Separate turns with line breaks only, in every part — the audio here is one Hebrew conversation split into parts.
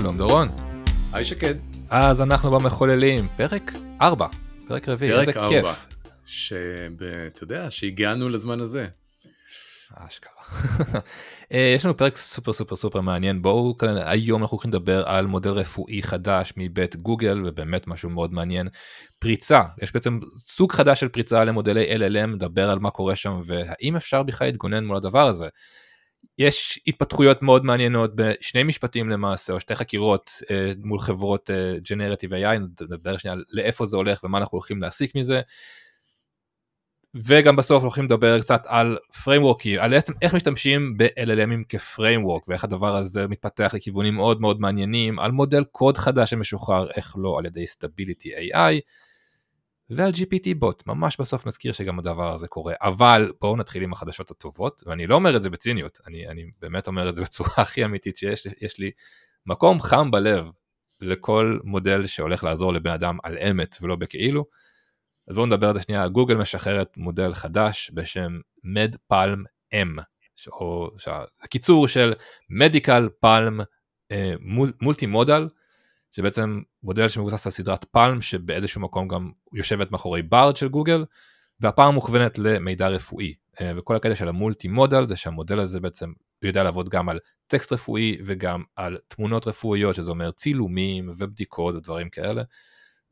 שלום דורון.
היי שקד.
אז אנחנו במחוללים, פרק 4, פרק רביעי, איזה
פרק
כיף.
4. שאתה יודע, שהגענו לזמן הזה.
אשכרה. אה, יש לנו פרק סופר סופר סופר מעניין, בואו, כאן, היום אנחנו הולכים לדבר על מודל רפואי חדש מבית גוגל, ובאמת משהו מאוד מעניין. פריצה, יש בעצם סוג חדש של פריצה למודלי LLM, נדבר על מה קורה שם, והאם אפשר בכלל להתגונן מול הדבר הזה. יש התפתחויות מאוד מעניינות בשני משפטים למעשה, או שתי חקירות אה, מול חברות אה, Generative AI, נדבר שנייה לאיפה זה הולך ומה אנחנו הולכים להסיק מזה. וגם בסוף הולכים לדבר קצת על פריימוורקים, על עצם איך משתמשים ב-LLMים כפריימוורק ואיך הדבר הזה מתפתח לכיוונים מאוד מאוד מעניינים, על מודל קוד חדש שמשוחרר, איך לא על ידי Stability AI, ועל GPT בוט, ממש בסוף נזכיר שגם הדבר הזה קורה, אבל בואו נתחיל עם החדשות הטובות, ואני לא אומר את זה בציניות, אני, אני באמת אומר את זה בצורה הכי אמיתית שיש, יש לי מקום חם בלב לכל מודל שהולך לעזור לבן אדם על אמת ולא בכאילו. אז בואו נדבר על זה שנייה, גוגל משחררת מודל חדש בשם MedPalm M, או הקיצור של Medical Palm מולטי מודל, שבעצם מודל שמבוסס על סדרת פלם שבאיזשהו מקום גם יושבת מאחורי ברד של גוגל, והפעם מוכוונת למידע רפואי. אה, וכל הקטע של המולטי מודל זה שהמודל הזה בעצם יודע לעבוד גם על טקסט רפואי וגם על תמונות רפואיות, שזה אומר צילומים ובדיקות ודברים כאלה.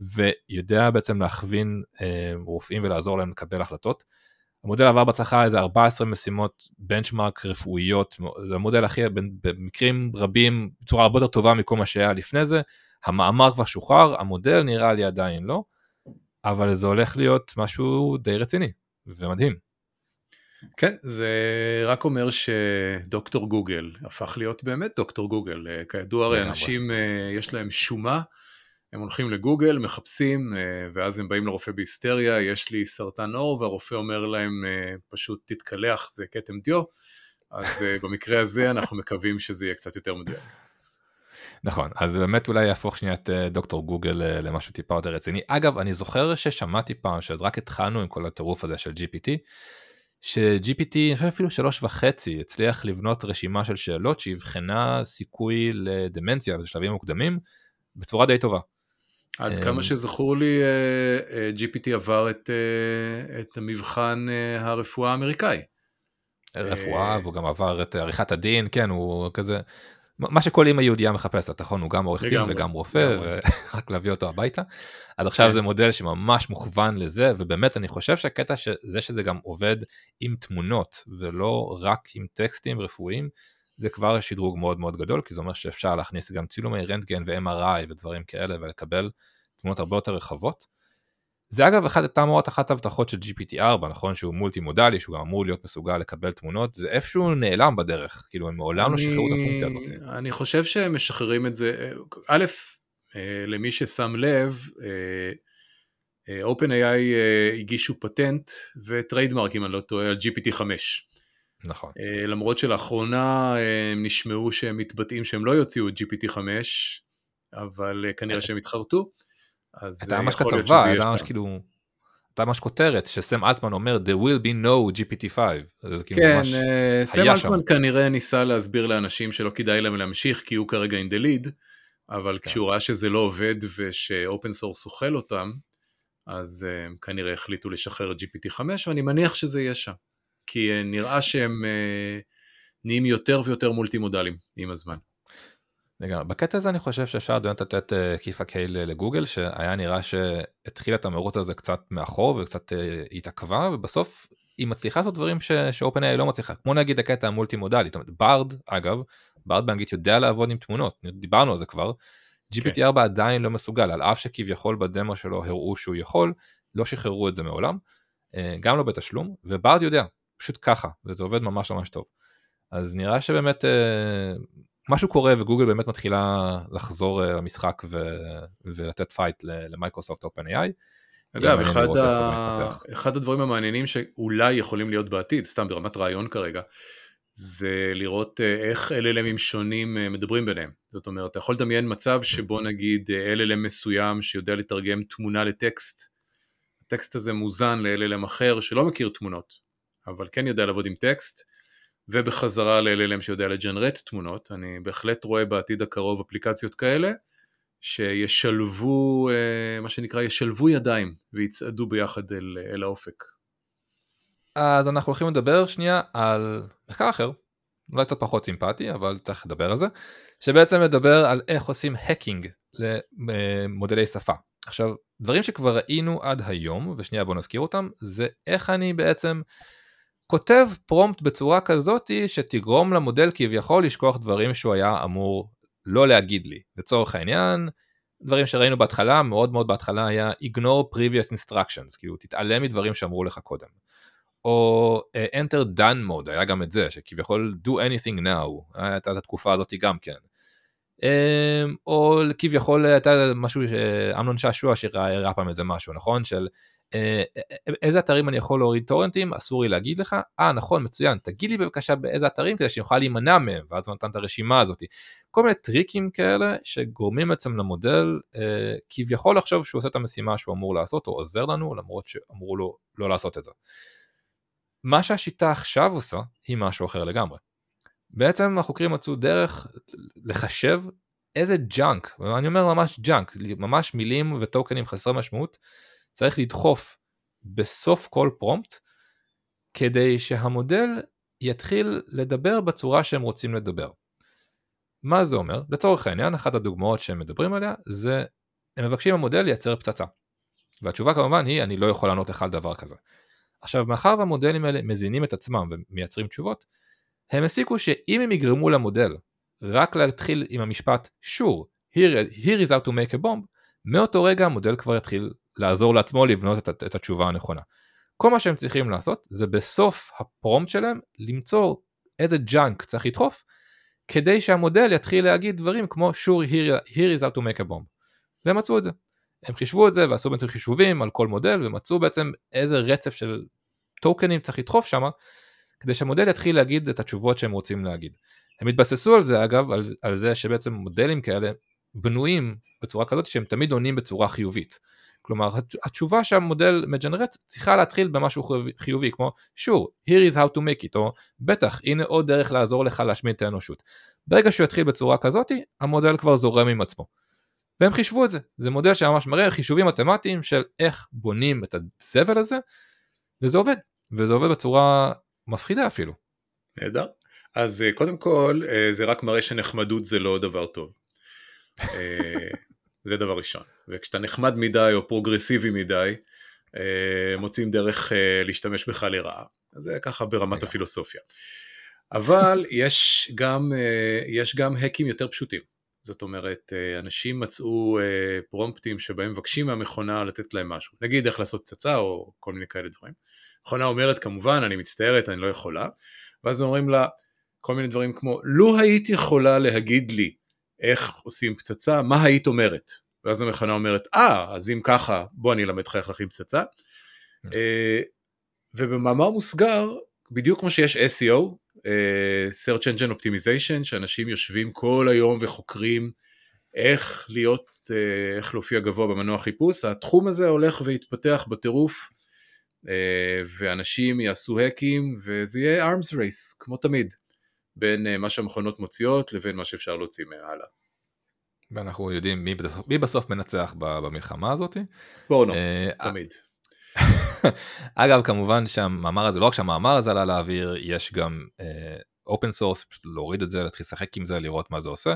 ויודע בעצם להכווין אה, רופאים ולעזור להם לקבל החלטות. המודל עבר בהצלחה איזה 14 משימות בנצ'מארק רפואיות, זה המודל הכי, במקרים רבים, בצורה הרבה יותר טובה מכל מה שהיה לפני זה. המאמר כבר שוחרר, המודל נראה לי עדיין לא, אבל זה הולך להיות משהו די רציני ומדהים.
כן, זה רק אומר שדוקטור גוגל הפך להיות באמת דוקטור גוגל. כידוע הרי אנשים אה, יש להם שומה. הם הולכים לגוגל, מחפשים, אה, ואז הם באים לרופא בהיסטריה, יש לי סרטן עור, והרופא אומר להם, אה, פשוט תתקלח, זה כתם דיו. אז אה, במקרה הזה אנחנו מקווים שזה יהיה קצת יותר מדויק.
נכון, אז באמת אולי יהפוך שנייה את דוקטור גוגל למשהו טיפה יותר רציני. אגב, אני זוכר ששמעתי פעם שעוד רק התחלנו עם כל הטירוף הזה של GPT, ש-GPT, אני חושב אפילו שלוש וחצי, הצליח לבנות רשימה של שאלות שאבחנה סיכוי לדמנציה בשלבים מוקדמים בצורה די טובה.
עד כמה שזכור לי, אה, אה, GPT עבר את, אה, את המבחן הרפואה האמריקאי.
רפואה, והוא גם עבר את עריכת הדין, כן, הוא כזה, מה שכל אימא יהודייה מחפשת, נכון? הוא גם עורך דין וגם רופא, ורק להביא אותו הביתה. אז עכשיו כן. זה מודל שממש מוכוון לזה, ובאמת אני חושב שהקטע שזה שזה גם עובד עם תמונות, ולא רק עם טקסטים רפואיים, זה כבר שדרוג מאוד מאוד גדול, כי זה אומר שאפשר להכניס גם צילומי רנטגן ו-MRI ודברים כאלה ולקבל תמונות הרבה יותר רחבות. זה אגב אחת התאמות, אחת ההבטחות של GPT-4, נכון? שהוא מולטי מודלי, שהוא גם אמור להיות מסוגל לקבל תמונות, זה איפשהו נעלם בדרך, כאילו הם מעולם לא שחררו את הפונקציה הזאת.
אני חושב שהם משחררים את זה, א', אה, למי ששם לב, אה, אה, OpenAI הגישו פטנט ו trademark, אם אני לא טועה, על GPT-5.
נכון.
למרות שלאחרונה הם נשמעו שהם מתבטאים שהם לא יוציאו את GPT-5, אבל כנראה שהם התחרטו.
אז הייתה ממש כתבה, הייתה ממש כאילו, הייתה ממש כותרת שסם אלטמן אומר there will be no GPT-5.
כאילו כן, אה, סם אלטמן כנראה ניסה להסביר לאנשים שלא כדאי להם להמשיך כי הוא כרגע in the lead, אבל כן. כשהוא ראה שזה לא עובד וש open source אוכל אותם, אז אה, כנראה החליטו לשחרר את GPT-5 ואני מניח שזה יהיה שם. כי אה, נראה שהם אה, נהיים יותר ויותר מולטי מודליים עם הזמן.
לגמרי. בקטע הזה אני חושב שאפשר באמת לתת אה, כיפאק היי לגוגל שהיה נראה שהתחיל את המרוץ הזה קצת מאחור וקצת אה, התעכבה ובסוף היא מצליחה לעשות דברים ש Open לא מצליחה כמו נגיד הקטע המולטי מודלי, Bard אגב, Bard באנגלית יודע לעבוד עם תמונות, דיברנו על זה כבר, GPT-4 כן. עדיין לא מסוגל על אף שכביכול בדמו שלו הראו שהוא יכול, לא שחררו את זה מעולם, גם לא בתשלום ו Bard יודע, פשוט ככה, וזה עובד ממש ממש טוב. אז נראה שבאמת אה, משהו קורה וגוגל באמת מתחילה לחזור אה, למשחק ו, ולתת fight למייקרוסופט OpenAI.
אגב, אחד, ה... אחד הדברים המעניינים שאולי יכולים להיות בעתיד, סתם ברמת רעיון כרגע, זה לראות אה, איך LLMים שונים אה, מדברים ביניהם. זאת אומרת, אתה יכול לדמיין מצב שבו נגיד LLM מסוים שיודע לתרגם תמונה לטקסט, הטקסט הזה מוזן ל-LLM אחר שלא מכיר תמונות, אבל כן יודע לעבוד עם טקסט, ובחזרה ל-LLM שיודע לג'נרט תמונות, אני בהחלט רואה בעתיד הקרוב אפליקציות כאלה, שישלבו, אה, מה שנקרא, ישלבו ידיים ויצעדו ביחד אל, אל האופק.
אז אנחנו הולכים לדבר שנייה על מחקר אחר, אולי קצת פחות סימפטי, אבל צריך לדבר על זה, שבעצם מדבר על איך עושים האקינג למודלי שפה. עכשיו, דברים שכבר ראינו עד היום, ושנייה בוא נזכיר אותם, זה איך אני בעצם כותב פרומפט בצורה כזאתי שתגרום למודל כביכול לשכוח דברים שהוא היה אמור לא להגיד לי. לצורך העניין, דברים שראינו בהתחלה, מאוד מאוד בהתחלה היה ignore previous instructions, כאילו תתעלם מדברים שאמרו לך קודם. או uh, enter done mode, היה גם את זה, שכביכול do anything now, הייתה את התקופה הזאת גם כן. Um, או כביכול הייתה משהו שאמנון שעשוע שראה פעם איזה משהו, נכון? של אה, אה, איזה אתרים אני יכול להוריד טורנטים, אסור לי להגיד לך, אה נכון מצוין, תגיד לי בבקשה באיזה אתרים כדי שאני אוכל להימנע מהם, ואז הוא נתן את הרשימה הזאת. כל מיני טריקים כאלה שגורמים בעצם למודל אה, כביכול לחשוב שהוא עושה את המשימה שהוא אמור לעשות, או עוזר לנו, למרות שאמרו לו לא לעשות את זה. מה שהשיטה עכשיו עושה, היא משהו אחר לגמרי. בעצם החוקרים מצאו דרך לחשב איזה junk, ואני אומר ממש junk, ממש מילים וטוקנים חסרי משמעות, צריך לדחוף בסוף כל prompt כדי שהמודל יתחיל לדבר בצורה שהם רוצים לדבר. מה זה אומר? לצורך העניין, אחת הדוגמאות שהם מדברים עליה זה הם מבקשים המודל לייצר פצצה. והתשובה כמובן היא אני לא יכול לענות לך על דבר כזה. עכשיו מאחר והמודלים האלה מזינים את עצמם ומייצרים תשובות, הם הסיקו שאם הם יגרמו למודל רק להתחיל עם המשפט sure, here, here is how to make a bomb, מאותו רגע המודל כבר יתחיל לעזור לעצמו לבנות את, את התשובה הנכונה. כל מה שהם צריכים לעשות זה בסוף ה prompt שלהם למצוא איזה junk צריך לדחוף כדי שהמודל יתחיל להגיד דברים כמו sure here, here is how to make a bomb. והם מצאו את זה. הם חישבו את זה ועשו בעצם חישובים על כל מודל ומצאו בעצם איזה רצף של טוקנים צריך לדחוף שם כדי שהמודל יתחיל להגיד את התשובות שהם רוצים להגיד. הם התבססו על זה אגב, על, על זה שבעצם מודלים כאלה בנויים בצורה כזאת שהם תמיד עונים בצורה חיובית. כלומר התשובה שהמודל מג'נרט צריכה להתחיל במשהו חיובי כמו sure here is how to make it או בטח הנה עוד דרך לעזור לך להשמיד את האנושות. ברגע שהוא יתחיל בצורה כזאתי המודל כבר זורם עם עצמו. והם חישבו את זה זה מודל שממש מראה חישובים מתמטיים של איך בונים את הזבל הזה וזה עובד וזה עובד בצורה מפחידה אפילו.
נהדר אז אה, קודם כל אה, זה רק מראה שנחמדות זה לא דבר טוב. אה, זה דבר ראשון. וכשאתה נחמד מדי או פרוגרסיבי מדי, אה, מוצאים דרך אה, להשתמש בך לרעה. זה ככה ברמת הפילוסופיה. אבל יש גם, אה, יש גם האקים יותר פשוטים. זאת אומרת, אנשים מצאו פרומפטים שבהם מבקשים מהמכונה לתת להם משהו. נגיד איך לעשות פצצה או כל מיני כאלה דברים. המכונה אומרת כמובן, אני מצטערת, אני לא יכולה. ואז אומרים לה כל מיני דברים כמו, לו היית יכולה להגיד לי איך עושים פצצה, מה היית אומרת? ואז המכונה אומרת, אה, ah, אז אם ככה, בוא אני אלמד לך איך להכין פצצה. Mm. אה, ובמאמר מוסגר, בדיוק כמו שיש SEO, אה, Search Engine Optimization, שאנשים יושבים כל היום וחוקרים איך להיות, אה, איך להופיע גבוה במנוע חיפוש, התחום הזה הולך ויתפתח בטירוף, ואנשים יעשו האקים, וזה יהיה arms race, כמו תמיד. בין מה שהמכונות מוציאות לבין מה שאפשר להוציא מהלאה.
ואנחנו יודעים מי, מי בסוף מנצח במלחמה הזאת.
בואו נו, תמיד.
אגב כמובן שהמאמר הזה לא רק שהמאמר הזה עלה לאוויר יש גם open אה, source פשוט להוריד את זה להתחיל לשחק עם זה לראות מה זה עושה.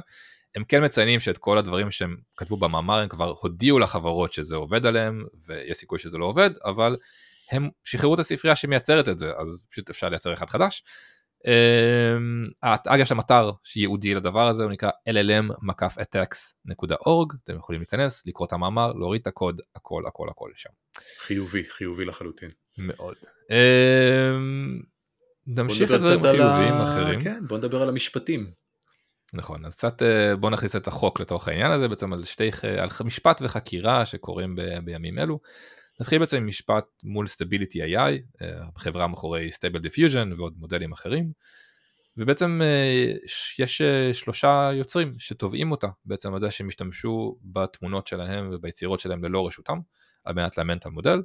הם כן מציינים שאת כל הדברים שהם כתבו במאמר הם כבר הודיעו לחברות שזה עובד עליהם ויש סיכוי שזה לא עובד אבל הם שחררו את הספרייה שמייצרת את זה אז פשוט אפשר לייצר אחד חדש אמ, אגב יש שם אתר שייעודי לדבר הזה הוא נקרא llm-attacks.org אתם יכולים להיכנס לקרוא את המאמר להוריד את הקוד הכל הכל הכל שם.
חיובי חיובי לחלוטין.
מאוד. אמ, נמשיך לדברים חיוביים אחרים.
כן בוא נדבר על המשפטים.
נכון אז קצת אה, בוא נכניס את החוק לתוך העניין הזה בעצם על שתי על משפט וחקירה שקורים בימים אלו. נתחיל בעצם עם משפט מול Stability AI, אה, חברה מאחורי Stable Diffusion ועוד מודלים אחרים, ובעצם אה, יש אה, שלושה יוצרים שתובעים אותה בעצם על זה שהם השתמשו בתמונות שלהם וביצירות שלהם ללא רשותם, על מנת לאמן את המודל,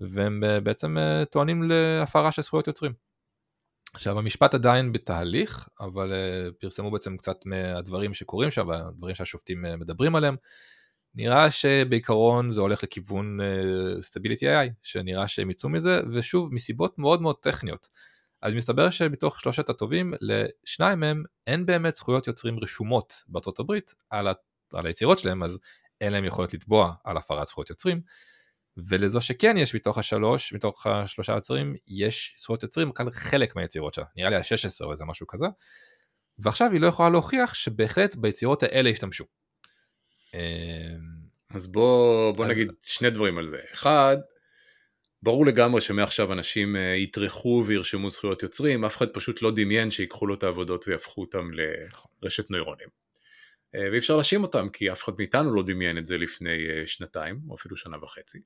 והם בעצם טוענים להפרה של זכויות יוצרים. עכשיו המשפט עדיין בתהליך, אבל פרסמו בעצם קצת מהדברים שקורים שם, הדברים שהשופטים מדברים עליהם. נראה שבעיקרון זה הולך לכיוון uh, Stability AI, שנראה שהם יצאו מזה, ושוב, מסיבות מאוד מאוד טכניות. אז מסתבר שמתוך שלושת הטובים, לשניים מהם אין באמת זכויות יוצרים רשומות בארצות הברית על, ה, על היצירות שלהם, אז אין להם יכולת לתבוע על הפרת זכויות יוצרים. ולזו שכן יש מתוך השלוש, מתוך השלושה יוצרים, יש זכויות יוצרים על חלק מהיצירות שלה, נראה לי ה-16 או איזה משהו כזה. ועכשיו היא לא יכולה להוכיח שבהחלט ביצירות האלה השתמשו.
אמ, אז בוא, בוא אז... נגיד שני דברים על זה. אחד, ברור לגמרי שמעכשיו אנשים אה, יטרחו וירשמו זכויות יוצרים, אף אחד פשוט לא דמיין שיקחו לו את העבודות ויהפכו אותם לרשת נוירונים. אה, ואי אפשר להאשים אותם כי אף אחד מאיתנו לא דמיין את זה לפני אה, שנתיים או אפילו שנה וחצי.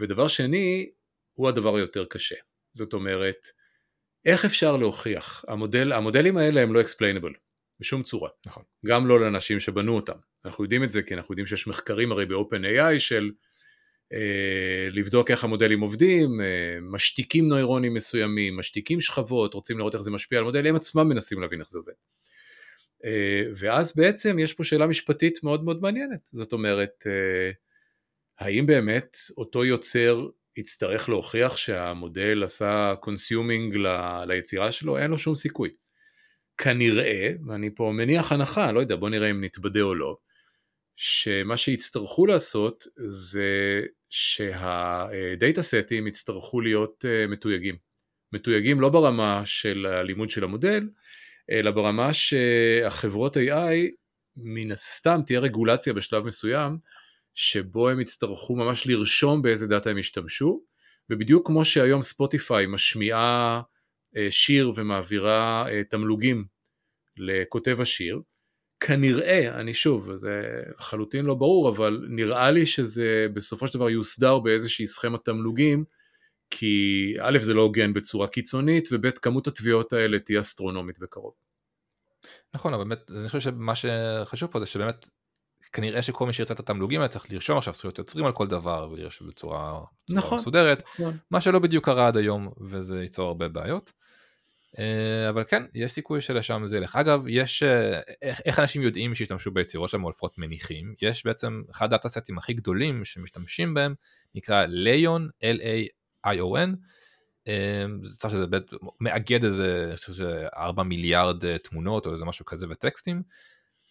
ודבר שני הוא הדבר היותר קשה, זאת אומרת איך אפשר להוכיח, המודל, המודלים האלה הם לא explainable בשום צורה, נכון. גם לא לאנשים שבנו אותם, אנחנו יודעים את זה כי אנחנו יודעים שיש מחקרים הרי ב-open AI של אה, לבדוק איך המודלים עובדים, אה, משתיקים נוירונים מסוימים, משתיקים שכבות, רוצים לראות איך זה משפיע על מודל, הם עצמם מנסים להבין איך זה עובד. אה, ואז בעצם יש פה שאלה משפטית מאוד מאוד מעניינת, זאת אומרת, האם באמת אותו יוצר יצטרך להוכיח שהמודל עשה consuming ליצירה שלו? אין לו שום סיכוי. כנראה, ואני פה מניח הנחה, לא יודע, בוא נראה אם נתבדה או לא, שמה שיצטרכו לעשות זה שהדאטה סטים יצטרכו להיות אה, מתויגים. מתויגים לא ברמה של הלימוד של המודל, אלא ברמה שהחברות AI מן הסתם תהיה רגולציה בשלב מסוים שבו הם יצטרכו ממש לרשום באיזה דאטה הם ישתמשו ובדיוק כמו שהיום ספוטיפיי משמיעה שיר ומעבירה אה, תמלוגים לכותב השיר כנראה, אני שוב, זה לחלוטין לא ברור, אבל נראה לי שזה בסופו של דבר יוסדר באיזושהי סכמת תמלוגים, כי א' זה לא הוגן בצורה קיצונית, וב' כמות התביעות האלה תהיה אסטרונומית בקרוב.
נכון, אבל באמת, אני חושב שמה שחשוב פה זה שבאמת, כנראה שכל מי שירצה את התמלוגים האלה צריך לרשום עכשיו זכויות יוצרים על כל דבר, ולרשום בצורה, נכון, מסודרת, נכון. מה שלא בדיוק קרה עד היום, וזה ייצור הרבה בעיות. אה, אבל כן, יש סיכוי שלשם זה ילך. אגב, יש, אה, איך, איך אנשים יודעים שישתמשו ביצירות שלהם, או לפחות מניחים? יש בעצם, אחד הדאטה סטים הכי גדולים שמשתמשים בהם, נקרא ליון, L-A-I-O-N, אה, צריך שזה באמת מאגד איזה, אני חושב שזה 4 מיליארד תמונות או איזה משהו כזה וטקסטים,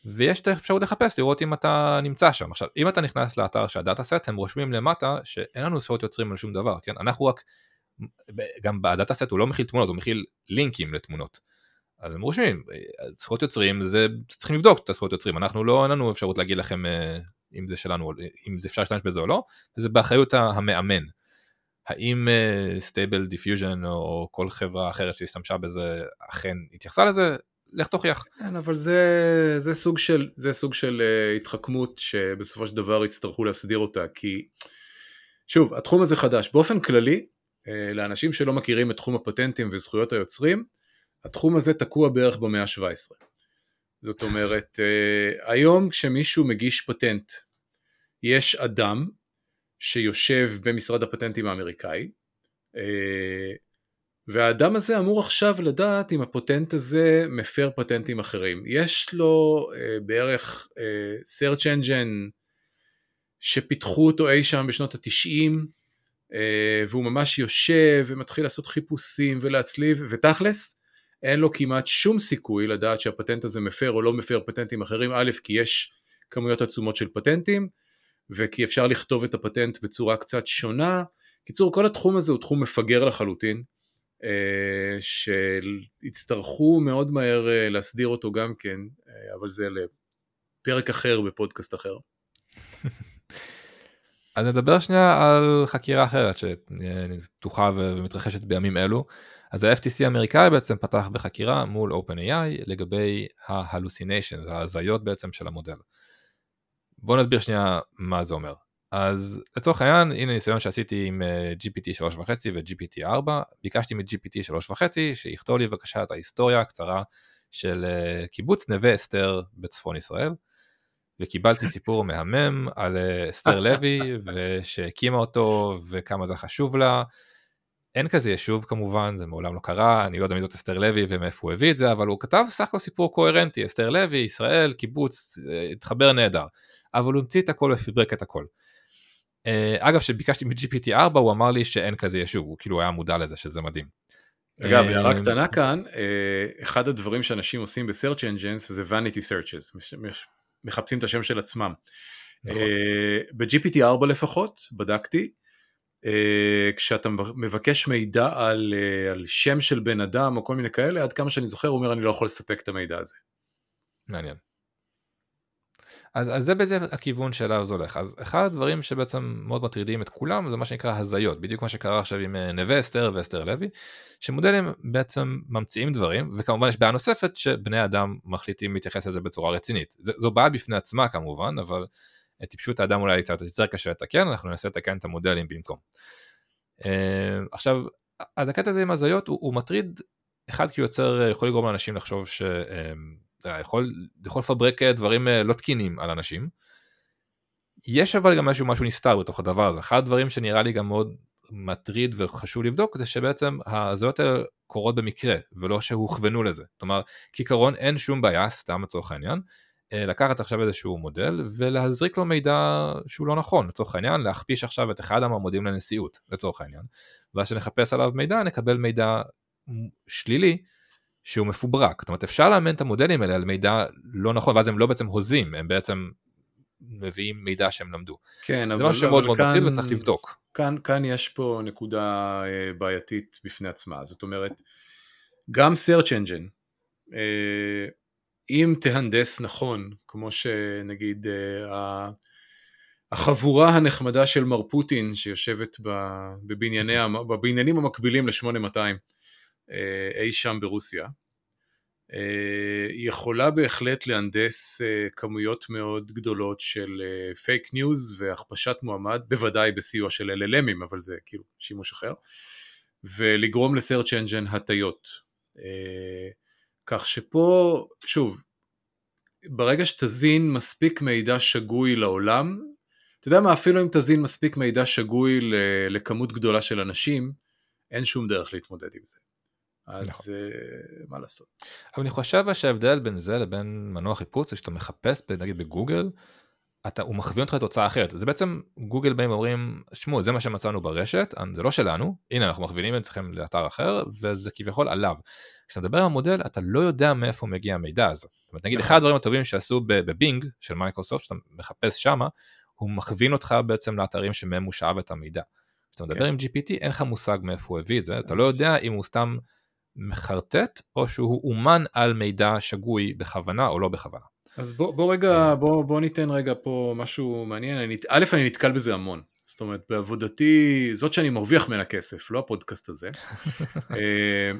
ויש אפשרות לחפש לראות אם אתה נמצא שם. עכשיו, אם אתה נכנס לאתר של הדאטה סט, הם רושמים למטה שאין לנו זכויות יוצרים על שום דבר, כן? אנחנו רק גם בדאטה סט הוא לא מכיל תמונות, הוא מכיל לינקים לתמונות. אז הם רושמים, זכויות יוצרים, זה צריכים לבדוק את הזכויות יוצרים, אנחנו לא, אין לנו אפשרות להגיד לכם אה, אם זה שלנו, אם זה אפשר להשתמש בזה או לא, וזה באחריות המאמן. האם Stable אה, Diffusion או כל חברה אחרת שהשתמשה בזה אכן התייחסה לזה, לך תוכיח.
כן, אבל זה, זה סוג של, זה סוג של אה, התחכמות שבסופו של דבר יצטרכו להסדיר אותה, כי שוב, התחום הזה חדש. באופן כללי, אה, לאנשים שלא מכירים את תחום הפטנטים וזכויות היוצרים, התחום הזה תקוע בערך במאה ה-17. זאת אומרת, אה, היום כשמישהו מגיש פטנט, יש אדם שיושב במשרד הפטנטים האמריקאי, אה, והאדם הזה אמור עכשיו לדעת אם הפטנט הזה מפר פטנטים אחרים. יש לו בערך search engine שפיתחו אותו אי שם בשנות התשעים, אה, והוא ממש יושב ומתחיל לעשות חיפושים ולהצליב, ותכלס, אין לו כמעט שום סיכוי לדעת שהפטנט הזה מפר או לא מפר פטנטים אחרים, א', כי יש כמויות עצומות של פטנטים, וכי אפשר לכתוב את הפטנט בצורה קצת שונה. קיצור, כל התחום הזה הוא תחום מפגר לחלוטין, אה, שיצטרכו מאוד מהר אה, להסדיר אותו גם כן, אבל זה לפרק אחר בפודקאסט אחר.
אז נדבר שנייה על חקירה אחרת שפתוחה ומתרחשת בימים אלו. אז ה-FTC האמריקאי בעצם פתח בחקירה מול OpenAI לגבי ה-hallucinations, ההזיות בעצם של המודל. בואו נסביר שנייה מה זה אומר. אז לצורך העניין, הנה ניסיון שעשיתי עם GPT 3.5 ו-GPT 4, ביקשתי מ-GPT 3.5 שיכתוב לי בבקשה את ההיסטוריה הקצרה של אה, קיבוץ נווה אסתר בצפון ישראל. וקיבלתי סיפור מהמם על אה, אסתר לוי ושהקימה אותו וכמה זה חשוב לה אין כזה יישוב כמובן, זה מעולם לא קרה, אני לא יודע מי זאת אסתר לוי ומאיפה הוא הביא את זה, אבל הוא כתב סך הכל סיפור קוהרנטי, אסתר לוי, ישראל, קיבוץ, אה, התחבר נהדר. אבל הוא המציא את הכל ופברק את הכל. אה, אגב, כשביקשתי מ-GPT 4 הוא אמר לי שאין כזה יישוב, הוא כאילו היה מודע לזה שזה מדהים.
אגב, אה, הערה קטנה כאן, אחד הדברים שאנשים עושים ב-search engines זה vanity searches, מחפשים את השם של עצמם. נכון. ב-GPT 4 לפחות, בדקתי, כשאתה מבקש מידע על, על שם של בן אדם או כל מיני כאלה, עד כמה שאני זוכר, הוא אומר אני לא יכול לספק את המידע הזה.
מעניין. אז, אז זה בזה הכיוון שאליו זה הולך. אז אחד הדברים שבעצם מאוד מטרידים את כולם זה מה שנקרא הזיות, בדיוק מה שקרה עכשיו עם אה, נווה אסתר ואסתר לוי, שמודלים בעצם ממציאים דברים, וכמובן יש בעיה נוספת שבני אדם מחליטים להתייחס לזה בצורה רצינית. זו בעיה בפני עצמה כמובן, אבל את טיפשות האדם אולי קצת יותר קשה לתקן, אנחנו ננסה לתקן את המודלים במקום. אה, עכשיו, אז הקטע הזה עם הזיות הוא, הוא מטריד, אחד כי הוא יוצר, יכול לגרום לאנשים לחשוב שיכול אה, יכול לפברק אה, דברים לא תקינים על אנשים. יש אבל גם משהו משהו נסתר בתוך הדבר הזה, אחד הדברים שנראה לי גם מאוד מטריד וחשוב לבדוק זה שבעצם הזיות האלה קורות במקרה ולא שהוכוונו לזה, כלומר כעיקרון אין שום בעיה, סתם לצורך העניין, אה, לקחת עכשיו איזשהו מודל ולהזריק לו מידע שהוא לא נכון, לצורך העניין להכפיש עכשיו את אחד המועמדים לנשיאות, לצורך העניין, ואז שנחפש עליו מידע נקבל מידע שלילי שהוא מפוברק, זאת אומרת אפשר לאמן את המודלים האלה על מידע לא נכון, ואז הם לא בעצם הוזים, הם בעצם מביאים מידע שהם למדו.
כן,
אבל, זה משהו שמאוד מאוד מטריד וצריך לבדוק.
כאן, כאן יש פה נקודה אה, בעייתית בפני עצמה, זאת אומרת, גם search engine, אה, אם תהנדס נכון, כמו שנגיד אה, החבורה הנחמדה של מר פוטין שיושבת בבנייני, בבניינים המקבילים ל-8200 אה, אי שם ברוסיה, אה, היא יכולה בהחלט להנדס כמויות מאוד גדולות של פייק ניוז והכפשת מועמד, בוודאי בסיוע של LLMים, אבל זה כאילו שימוש אחר, ולגרום ל search engine הטיות. כך שפה, שוב, ברגע שתזין מספיק מידע שגוי לעולם, אתה יודע מה, אפילו אם תזין מספיק מידע שגוי לכמות גדולה של אנשים, אין שום דרך להתמודד עם זה. אז נכון. uh, מה לעשות.
אבל אני חושב שההבדל בין זה לבין מנוע חיפוש, זה שאתה מחפש נגיד בגוגל, אתה, הוא מכווין אותך לתוצאה אחרת. זה בעצם גוגל באים ואומרים, שמעו, זה מה שמצאנו ברשת, זה לא שלנו, הנה אנחנו מכווינים אתכם לאתר אחר, וזה כביכול עליו. כשאתה מדבר על מודל, אתה לא יודע מאיפה מגיע המידע הזה. זאת אומרת, נגיד, אחד הדברים הטובים שעשו ב Bing של מייקרוסופט, שאתה מחפש שמה, הוא מכווין אותך בעצם לאתרים שמהם הוא שאב את המידע. כשאתה מדבר כן. עם GPT, אין לך מושג מאיפה הוא הביא את זה, אתה לא יודע אם הוא סתם מחרטט, או שהוא אומן על מידע שגוי בכוונה או לא בכוונה.
אז בוא, בוא רגע. בוא, בוא ניתן רגע פה משהו מעניין. אני, א', אני נתקל בזה המון. זאת אומרת, בעבודתי, זאת שאני מרוויח ממנה כסף, לא הפודקאסט הזה. אה,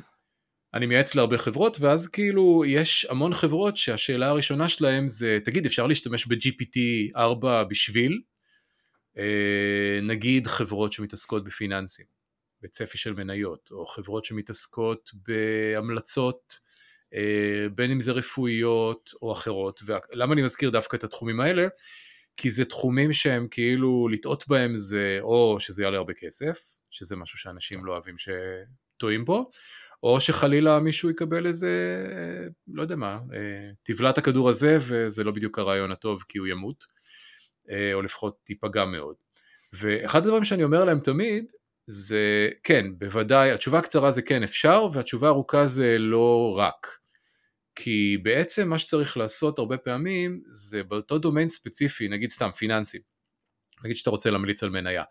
אני מייעץ להרבה חברות, ואז כאילו יש המון חברות שהשאלה הראשונה שלהם זה, תגיד, אפשר להשתמש ב-GPT 4 בשביל? אה, נגיד חברות שמתעסקות בפיננסים, בצפי של מניות, או חברות שמתעסקות בהמלצות אה, בין אם זה רפואיות או אחרות. ולמה אני מזכיר דווקא את התחומים האלה? כי זה תחומים שהם כאילו לטעות בהם זה או שזה יעלה הרבה כסף, שזה משהו שאנשים לא אוהבים שטועים בו, או שחלילה מישהו יקבל איזה, לא יודע מה, אה, תבלע את הכדור הזה וזה לא בדיוק הרעיון הטוב כי הוא ימות, אה, או לפחות ייפגע מאוד. ואחד הדברים שאני אומר להם תמיד, זה כן, בוודאי, התשובה הקצרה זה כן אפשר, והתשובה הארוכה זה לא רק. כי בעצם מה שצריך לעשות הרבה פעמים זה באותו דומיין ספציפי, נגיד סתם פיננסים, נגיד שאתה רוצה להמליץ על מניה,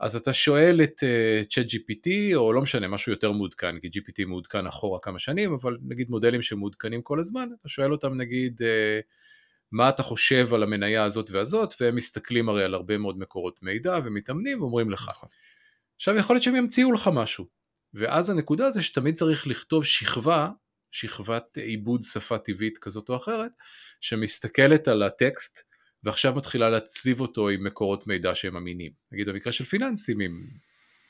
אז אתה שואל את צ'אט uh, GPT או לא משנה משהו יותר מעודכן, כי GPT מעודכן אחורה כמה שנים, אבל נגיד מודלים שמעודכנים כל הזמן, אתה שואל אותם נגיד uh, מה אתה חושב על המניה הזאת והזאת, והם מסתכלים הרי על הרבה מאוד מקורות מידע ומתאמנים ואומרים לך. עכשיו יכול להיות שהם ימציאו לך משהו, ואז הנקודה זה שתמיד צריך לכתוב שכבה שכבת עיבוד שפה טבעית כזאת או אחרת, שמסתכלת על הטקסט ועכשיו מתחילה להצליב אותו עם מקורות מידע שהם אמינים. נגיד במקרה של פיננסים עם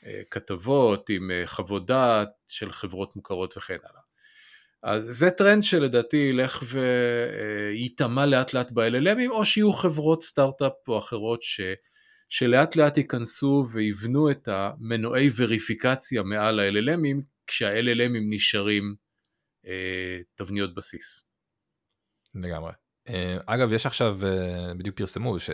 אה, כתבות, עם אה, חוות דעת של חברות מוכרות וכן הלאה. אז זה טרנד שלדעתי ילך וייטמע לאט לאט ב-LLMים, או שיהיו חברות סטארט-אפ או אחרות ש... שלאט לאט ייכנסו ויבנו את המנועי וריפיקציה מעל ה-LLMים, כשה-LLMים נשארים אה, תבניות בסיס.
לגמרי. אה, אגב, יש עכשיו, אה, בדיוק פרסמו, ש...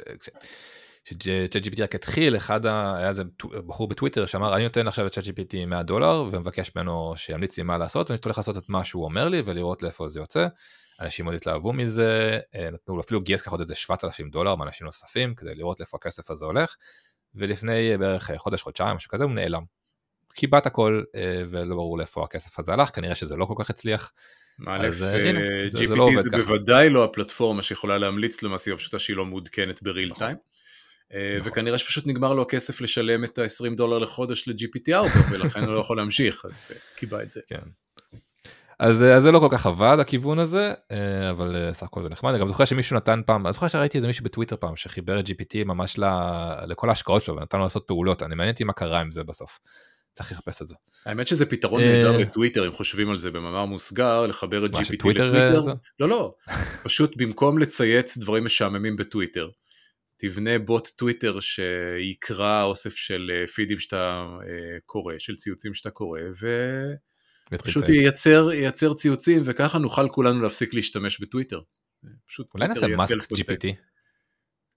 ש-ChatGPT רק התחיל, אחד ה... היה איזה בחור בטוויטר שאמר, אני נותן עכשיו ל-ChatGPT 100 דולר ומבקש ממנו שימליץ לי מה לעשות, ואני הולך לעשות את מה שהוא אומר לי ולראות לאיפה זה יוצא. אנשים מאוד התלהבו מזה, אה, נתנו לו אפילו גייס ככה עוד איזה 7,000 דולר מאנשים נוספים כדי לראות לאיפה הכסף הזה הולך, ולפני בערך חודש, חודשיים, משהו כזה, הוא נעלם. קיבעת הכל ולא ברור לאיפה הכסף הזה הלך, כנראה שזה לא כל כך הצליח.
א', GPT לא זה בוודאי לא הפלטפורמה שיכולה להמליץ למעשה פשוטה שהיא לא מעודכנת בריל נכון. טיים. אה, נכון. וכנראה שפשוט נגמר לו הכסף לשלם את ה-20 דולר לחודש ל-GPT 4 ולכן הוא לא יכול להמשיך, אז אה, קיבע את זה.
כן. אז, אה, אז זה לא כל כך עבד הכיוון הזה, אבל סך הכל זה נחמד. אני גם זוכר שמישהו נתן פעם, אני זוכר שראיתי איזה מישהו בטוויטר פעם שחיבר את GPT ממש ל, לכל ההשקעות שלו ונתן לו לעשות פעולות, אני מעניין אותי מה קרה עם זה בסוף. צריך לחפש את זה.
האמת שזה פתרון נהדר לטוויטר, אם חושבים על זה במאמר מוסגר, לחבר את GPT לטוויטר. לא, לא, פשוט במקום לצייץ דברים משעממים בטוויטר, תבנה בוט טוויטר שיקרא אוסף של אה, פידים שאתה אה, קורא, של ציוצים שאתה קורא, ופשוט ייצר, ייצר ציוצים, וככה נוכל כולנו להפסיק להשתמש בטוויטר.
אולי נעשה מאסק GPT.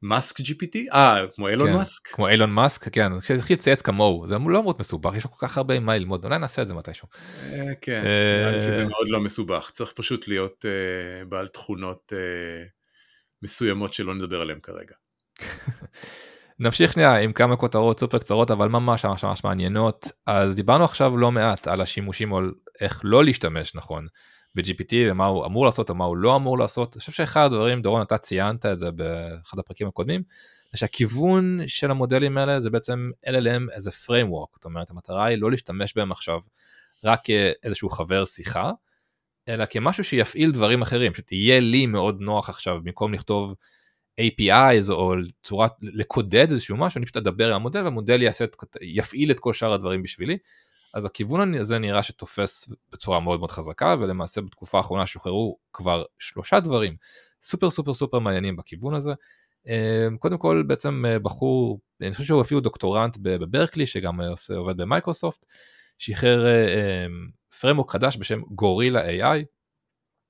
מאסק GPT? אה, כמו אילון
כן,
מאסק?
כמו אילון מאסק, כן, כשהתחיל לצייץ כמוהו, זה לא מאוד מסובך, יש לו כל כך הרבה מה ללמוד, אולי נעשה את זה מתישהו.
אה, כן, נראה לי שזה מאוד לא מסובך, צריך פשוט להיות בעל תכונות מסוימות שלא נדבר עליהן כרגע.
נמשיך שנייה עם כמה כותרות סופר קצרות אבל ממש ממש ממש מעניינות אז דיברנו עכשיו לא מעט על השימושים או איך לא להשתמש נכון ב-GPT ומה הוא אמור לעשות או מה הוא לא אמור לעשות. אני חושב שאחד הדברים דורון אתה ציינת את זה באחד הפרקים הקודמים זה שהכיוון של המודלים האלה זה בעצם LLM איזה framework זאת אומרת המטרה היא לא להשתמש בהם עכשיו רק כאיזשהו חבר שיחה אלא כמשהו שיפעיל דברים אחרים שתהיה לי מאוד נוח עכשיו במקום לכתוב APIs או צורת לקודד איזשהו משהו, אני פשוט אדבר עם המודל והמודל יעשה, יפעיל את כל שאר הדברים בשבילי. אז הכיוון הזה נראה שתופס בצורה מאוד מאוד חזקה ולמעשה בתקופה האחרונה שוחררו כבר שלושה דברים סופר סופר סופר מעניינים בכיוון הזה. אמ, קודם כל בעצם אה, בחור, אני חושב שהוא אפילו דוקטורנט בברקלי שגם עושה, עובד במייקרוסופט, שחרר framework אה, חדש בשם Gorilla AI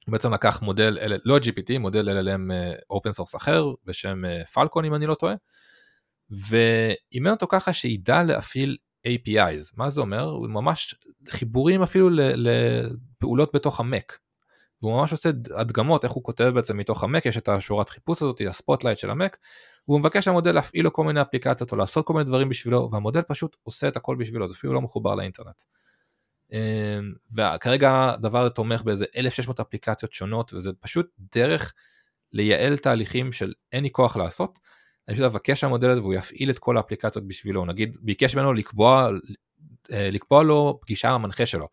הוא בעצם לקח מודל, לא GPT, מודל LLM open source אחר בשם Falcon אה, אם אני לא טועה, ואימן אותו ככה שידע להפעיל APIs, מה זה אומר? הוא ממש חיבורים אפילו לפעולות בתוך המק. והוא ממש עושה הדגמות איך הוא כותב בעצם מתוך המק, יש את השורת חיפוש הזאת, ה Spotlight של המק, הוא מבקש למודל להפעיל לו כל מיני אפליקציות או לעשות כל מיני דברים בשבילו, והמודל פשוט עושה את הכל בשבילו, זה אפילו לא מחובר לאינטרנט. אמ, וכרגע הדבר הזה תומך באיזה 1600 אפליקציות שונות וזה פשוט דרך לייעל תהליכים של אין לי כוח לעשות. אני פשוט אבקש המודל הזה והוא יפעיל את כל האפליקציות בשבילו נגיד ביקש ממנו לקבוע אה, לקבוע לו פגישה המנחה שלו.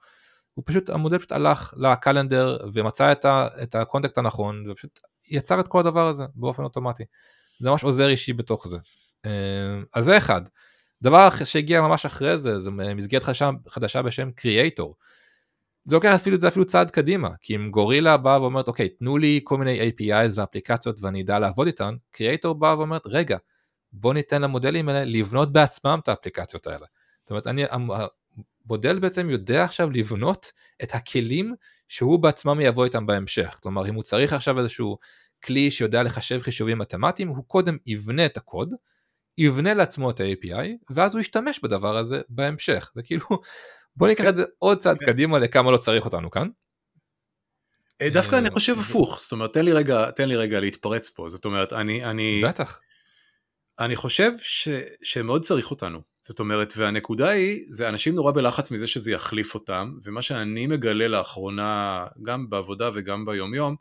הוא פשוט המודל פשוט הלך ל calendar ומצא את, ה, את ה contact הנכון ופשוט יצר את כל הדבר הזה באופן אוטומטי. זה ממש עוזר אישי בתוך זה. אמ, אז זה אחד. דבר שהגיע ממש אחרי זה, זה מסגרת חדשה, חדשה בשם Creator. זה לוקח אפילו, זה אפילו צעד קדימה, כי אם גורילה באה ואומרת, אוקיי, תנו לי כל מיני APIs ואפליקציות ואני אדע לעבוד איתן, קריאייטור באה ואומרת, רגע, בוא ניתן למודלים האלה לבנות בעצמם את האפליקציות האלה. זאת אומרת, אני, המודל בעצם יודע עכשיו לבנות את הכלים שהוא בעצמם יבוא איתם בהמשך. כלומר, אם הוא צריך עכשיו איזשהו כלי שיודע לחשב חישובים מתמטיים, הוא קודם יבנה את הקוד, יבנה לעצמו את ה-API, ואז הוא ישתמש בדבר הזה בהמשך. זה כאילו, בוא ניקח את זה עוד צעד כן. קדימה לכמה לא צריך אותנו כאן.
אה, דווקא אני אה, חושב הפוך, זאת אומרת, תן לי רגע, תן לי רגע להתפרץ פה, זאת אומרת, אני, אני...
בטח.
אני חושב ש, שמאוד צריך אותנו, זאת אומרת, והנקודה היא, זה אנשים נורא בלחץ מזה שזה יחליף אותם, ומה שאני מגלה לאחרונה, גם בעבודה וגם ביומיום,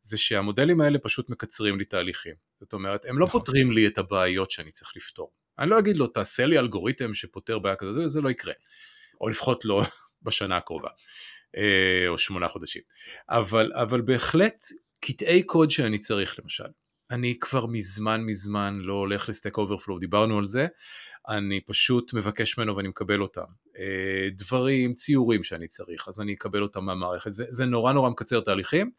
זה שהמודלים האלה פשוט מקצרים לי תהליכים. זאת אומרת, הם לא נכון. פותרים לי את הבעיות שאני צריך לפתור. אני לא אגיד לו, תעשה לי אלגוריתם שפותר בעיה כזאת, זה, זה לא יקרה. או לפחות לא בשנה הקרובה, אה, או שמונה חודשים. אבל, אבל בהחלט, קטעי קוד שאני צריך למשל. אני כבר מזמן מזמן לא הולך ל Stack Overflow, דיברנו על זה, אני פשוט מבקש ממנו ואני מקבל אותם. אה, דברים, ציורים שאני צריך, אז אני אקבל אותם מהמערכת. זה, זה נורא נורא מקצר תהליכים.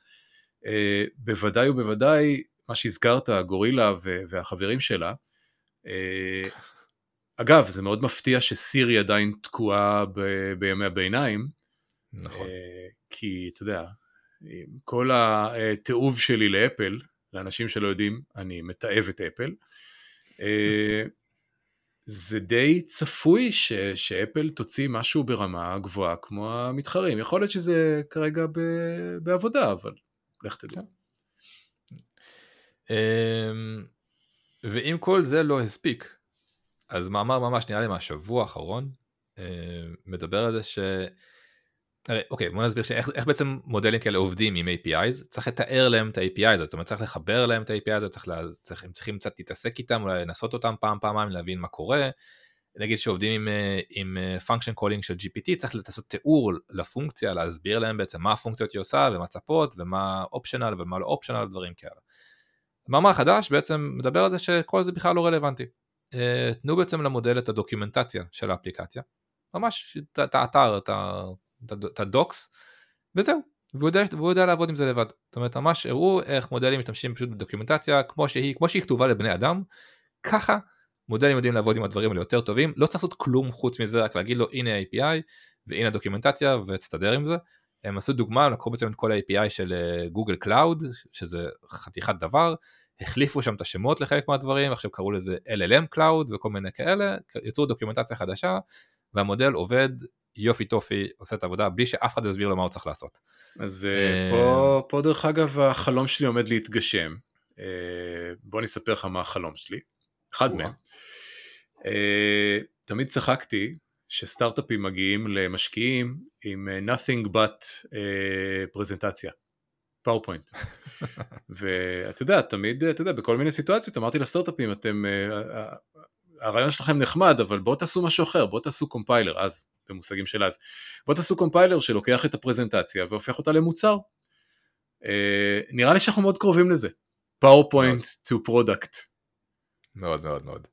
אה, בוודאי ובוודאי מה שהזכרת, גורילה והחברים שלה, אגב, זה מאוד מפתיע שסירי עדיין תקועה ב- בימי הביניים.
נכון.
כי אתה יודע, כל התיעוב שלי לאפל, לאנשים שלא יודעים, אני מתעב את אפל. זה די צפוי ש, שאפל תוציא משהו ברמה גבוהה כמו המתחרים. יכול להיות שזה כרגע ב, בעבודה, אבל לך תדע.
אמ, ואם כל זה לא הספיק, אז מאמר ממש נראה לי מהשבוע האחרון, אמ, מדבר על זה ש... אוקיי בוא נסביר שאיך, איך בעצם מודלים כאלה עובדים עם APIs צריך לתאר להם את ה-API הזה זאת אומרת צריך לחבר להם את ה-API הזה צריך, לה, צריך הם צריכים קצת להתעסק איתם אולי לנסות אותם פעם פעמיים להבין מה קורה. נגיד שעובדים עם, אה, עם function calling של GPT צריך לעשות תיאור לפונקציה להסביר להם בעצם מה הפונקציות היא עושה ומה צפות ומה אופשנל ומה לא אופשנל דברים כאלה. מאמר חדש בעצם מדבר על זה שכל זה בכלל לא רלוונטי. אה, תנו בעצם למודל את הדוקימנטציה של האפליקציה. ממש את האתר, את את הדוקס, וזהו, והוא יודע, והוא יודע לעבוד עם זה לבד. זאת אומרת, ממש הראו איך מודלים משתמשים פשוט בדוקימנטציה כמו שהיא, כמו שהיא כתובה לבני אדם, ככה מודלים יודעים לעבוד עם הדברים האלה יותר טובים, לא צריך לעשות כלום חוץ מזה, רק להגיד לו הנה ה-API והנה הדוקומנטציה ותסתדר עם זה. הם עשו דוגמה, לקחו בעצם את כל ה-API של גוגל אה, Cloud, שזה חתיכת דבר, החליפו שם את השמות לחלק מהדברים, עכשיו קראו לזה LLM Cloud וכל מיני כאלה, יצרו דוקומנטציה חדשה, והמודל עובד יופי טופי עושה את העבודה בלי שאף אחד יסביר לו מה הוא צריך לעשות.
אז אה, פה, פה דרך אגב החלום שלי עומד להתגשם. אה, בוא אני אספר לך מה החלום שלי. אחד מהם. אה, תמיד צחקתי שסטארט-אפים מגיעים למשקיעים עם nothing but פרזנטציה. PowerPoint. ואתה יודע, תמיד, אתה יודע, בכל מיני סיטואציות אמרתי לסטארט-אפים, אתם, הרעיון שלכם נחמד, אבל בואו תעשו משהו אחר, בואו תעשו קומפיילר, אז, במושגים של אז. בואו תעשו קומפיילר שלוקח את הפרזנטציה והופך אותה למוצר. אה, נראה לי שאנחנו מאוד קרובים לזה. PowerPoint to product.
מאוד מאוד מאוד.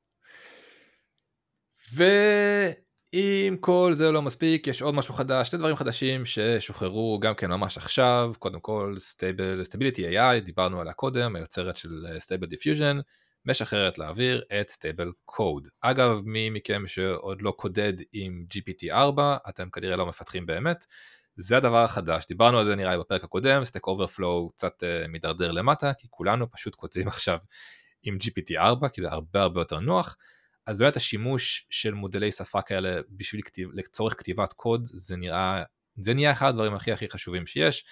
ואם כל זה לא מספיק, יש עוד משהו חדש, שני דברים חדשים ששוחררו גם כן ממש עכשיו, קודם כל Stable, Stability AI, דיברנו עליה קודם, היוצרת של אה, Stable Diffusion. משחררת לאוויר את Stable Code. אגב, מי מכם שעוד לא קודד עם GPT-4, אתם כנראה לא מפתחים באמת. זה הדבר החדש, דיברנו על זה נראה לי בפרק הקודם, Stack Overflow קצת אה, מידרדר למטה, כי כולנו פשוט כותבים עכשיו עם GPT-4, כי זה הרבה הרבה יותר נוח. אז באמת השימוש של מודלי שפה כאלה בשביל כתיב, לצורך כתיבת קוד, זה נראה, זה נהיה אחד הדברים הכי הכי חשובים שיש.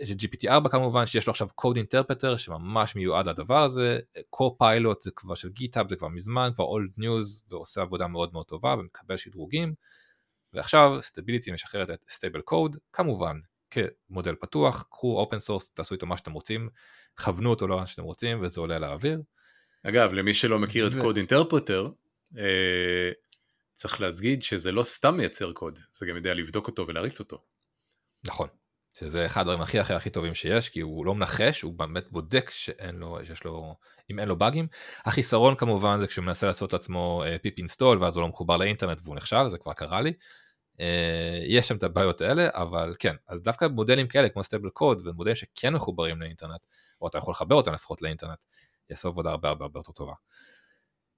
יש את GPT-4 כמובן שיש לו עכשיו code interpreter שממש מיועד לדבר הזה, co-pilot זה כבר של GitHub זה כבר מזמן, כבר old news ועושה עבודה מאוד מאוד טובה ומקבל שדרוגים ועכשיו Stability משחררת את Stable Code כמובן כמודל פתוח, קחו open source, תעשו איתו מה שאתם רוצים, כוונו אותו לאן שאתם רוצים וזה עולה לאוויר.
אגב למי שלא מכיר ו... את interpreter אה, צריך להגיד שזה לא סתם מייצר קוד, זה גם יודע לבדוק אותו ולהריץ אותו.
נכון, שזה אחד הדברים הכי הכי הכי טובים שיש, כי הוא לא מנחש, הוא באמת בודק שאין לו, שיש לו, אם אין לו באגים. החיסרון כמובן זה כשהוא מנסה לעשות לעצמו פיפ uh, אינסטול, ואז הוא לא מחובר לאינטרנט והוא נכשל, זה כבר קרה לי. אה, יש שם את הבעיות האלה, אבל כן, אז דווקא מודלים כאלה כמו Stable Code, ומודלים שכן מחוברים לאינטרנט, או אתה יכול לחבר אותם לפחות לאינטרנט, יעשו עבודה הרבה הרבה הרבה יותר טובה.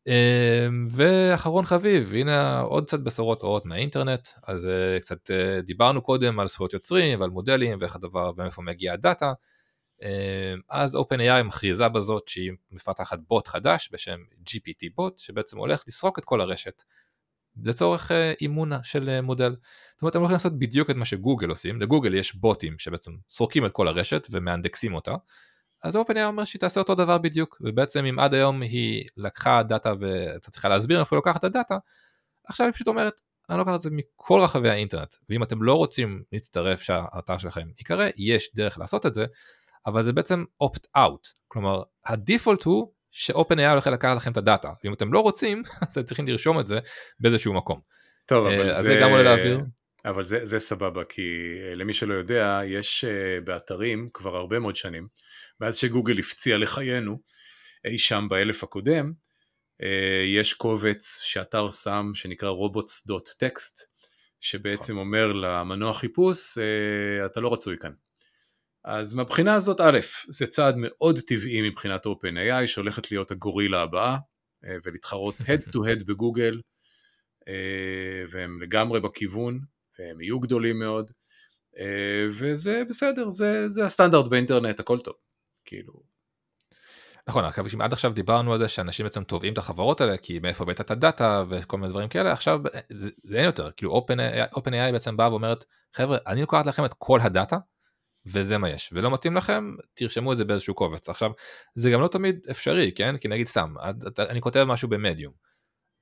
אמ, ואחרון חביב, הנה עוד קצת בשורות רעות מהאינטרנט, אז אה, קצת אה, דיברנו קודם על זכויות יוצרים ועל מודלים ואיך הדבר ומאיפה מגיע הדאטה. אמ, אז OpenAI מכריזה בזאת שהיא מפתחת בוט חדש בשם GPT בוט, שבעצם הולך לסרוק את כל הרשת לצורך אה, אימון של מודל. זאת אומרת הם הולכים לעשות בדיוק את מה שגוגל עושים, לגוגל יש בוטים שבעצם סורקים את כל הרשת ומאנדקסים אותה. אז OpenAI אומר שהיא תעשה אותו דבר בדיוק, ובעצם אם עד היום היא לקחה דאטה ואתה צריכה להסביר איפה היא לוקחת את הדאטה, עכשיו היא פשוט אומרת, אני לוקחת את זה מכל רחבי האינטרנט, ואם אתם לא רוצים להצטרף שהאתר שלכם ייקרא, יש דרך לעשות את זה, אבל זה בעצם opt-out, כלומר הדיפולט הוא ש-OpenAI הולך לקחת לכם את הדאטה, ואם אתם לא רוצים, אז אתם צריכים לרשום את זה באיזשהו מקום.
טוב, אבל אה, זה... זה גם עולה לאוויר. אבל זה, זה סבבה, כי אה, למי שלא יודע, יש אה, באתרים כבר הרבה מאוד שנים, מאז שגוגל הפציע לחיינו, אי שם באלף הקודם, אה, יש קובץ שאתר שם שנקרא robots.text, שבעצם נכון. אומר למנוע חיפוש, אה, אתה לא רצוי כאן. אז מהבחינה הזאת, א', זה צעד מאוד טבעי מבחינת OpenAI שהולכת להיות הגורילה הבאה, ולהתחרות head to head בגוגל, והם לגמרי בכיוון, והם יהיו גדולים מאוד, וזה בסדר, זה, זה הסטנדרט באינטרנט, הכל טוב, כאילו.
נכון, עכשיו עד עכשיו דיברנו על זה שאנשים בעצם תובעים את החברות האלה כי מאיפה הבאת את הדאטה וכל מיני דברים כאלה עכשיו זה, זה אין יותר. כאילו OpenAI בעצם באה ואומרת חבר'ה אני לוקחת לכם את כל הדאטה וזה מה יש. ולא מתאים לכם תרשמו את זה באיזשהו קובץ. עכשיו זה גם לא תמיד אפשרי כן? כי נגיד סתם אני כותב משהו במדיום.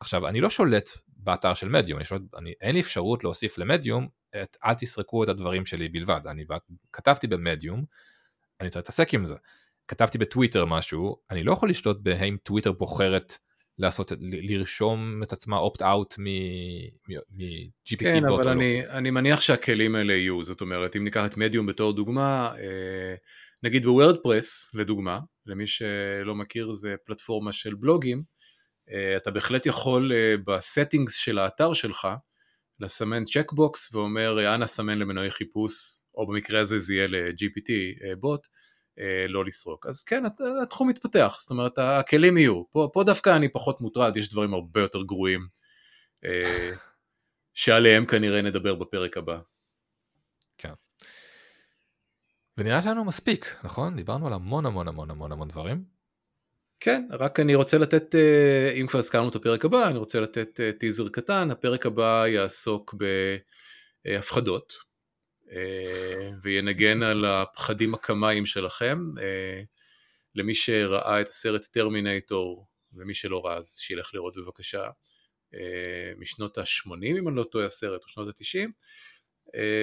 עכשיו אני לא שולט באתר של מדיום אני, אני אין לי אפשרות להוסיף למדיום את אל תסרקו את הדברים שלי בלבד. אני כתבתי במדיום אני צריך להתעסק עם זה כתבתי בטוויטר משהו, אני לא יכול לשלוט בהאם טוויטר בוחרת לעשות, לרשום את עצמה אאוט מ-GPT
כן, אבל לא. אני. אני מניח שהכלים האלה יהיו, זאת אומרת, אם ניקח את מדיום בתור דוגמה, אה, נגיד ב WordPress, לדוגמה, למי שלא מכיר זה פלטפורמה של בלוגים, אה, אתה בהחלט יכול אה, ב settings של האתר שלך, לסמן checkbox ואומר אנא סמן למנועי חיפוש, או במקרה הזה זה יהיה ל-GPT בוט, אה, לא לסרוק. אז כן, התחום מתפתח, זאת אומרת, הכלים יהיו. פה, פה דווקא אני פחות מוטרד, יש דברים הרבה יותר גרועים, אה, שעליהם כנראה נדבר בפרק הבא.
כן. ונראה שלנו מספיק, נכון? דיברנו על המון המון המון המון המון דברים.
כן, רק אני רוצה לתת, אה, אם כבר הזכרנו את הפרק הבא, אני רוצה לתת טיזר קטן, הפרק הבא יעסוק בהפחדות, אה, וינגן על הפחדים הקמיים שלכם. אה, למי שראה את הסרט טרמינטור, ומי שלא ראה אז שילך לראות בבקשה, אה, משנות ה-80 אם אני לא טועה הסרט, או שנות ה-90.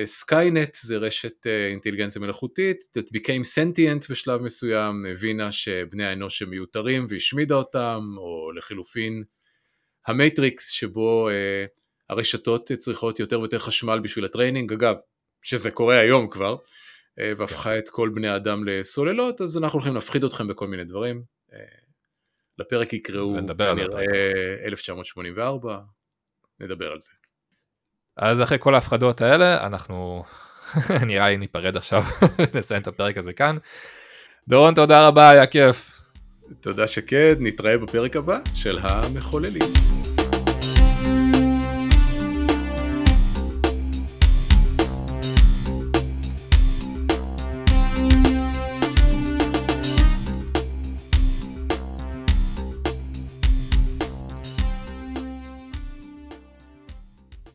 Skynet זה רשת אינטליגנציה מלאכותית, that became sentient בשלב מסוים, הבינה שבני האנוש הם מיותרים והשמידה אותם, או לחילופין המטריקס שבו הרשתות צריכות יותר ויותר חשמל בשביל ה training, אגב שזה קורה היום כבר, אה, והפכה כן. את כל בני האדם לסוללות, אז אנחנו הולכים להפחיד אתכם בכל מיני דברים. אה, לפרק יקראו כנראה 1984, נדבר על זה.
אז אחרי כל ההפחדות האלה, אנחנו נראה לי ניפרד עכשיו, נסיים את הפרק הזה כאן. דורון, תודה רבה, היה כיף.
תודה שקד, נתראה בפרק הבא של המחוללים.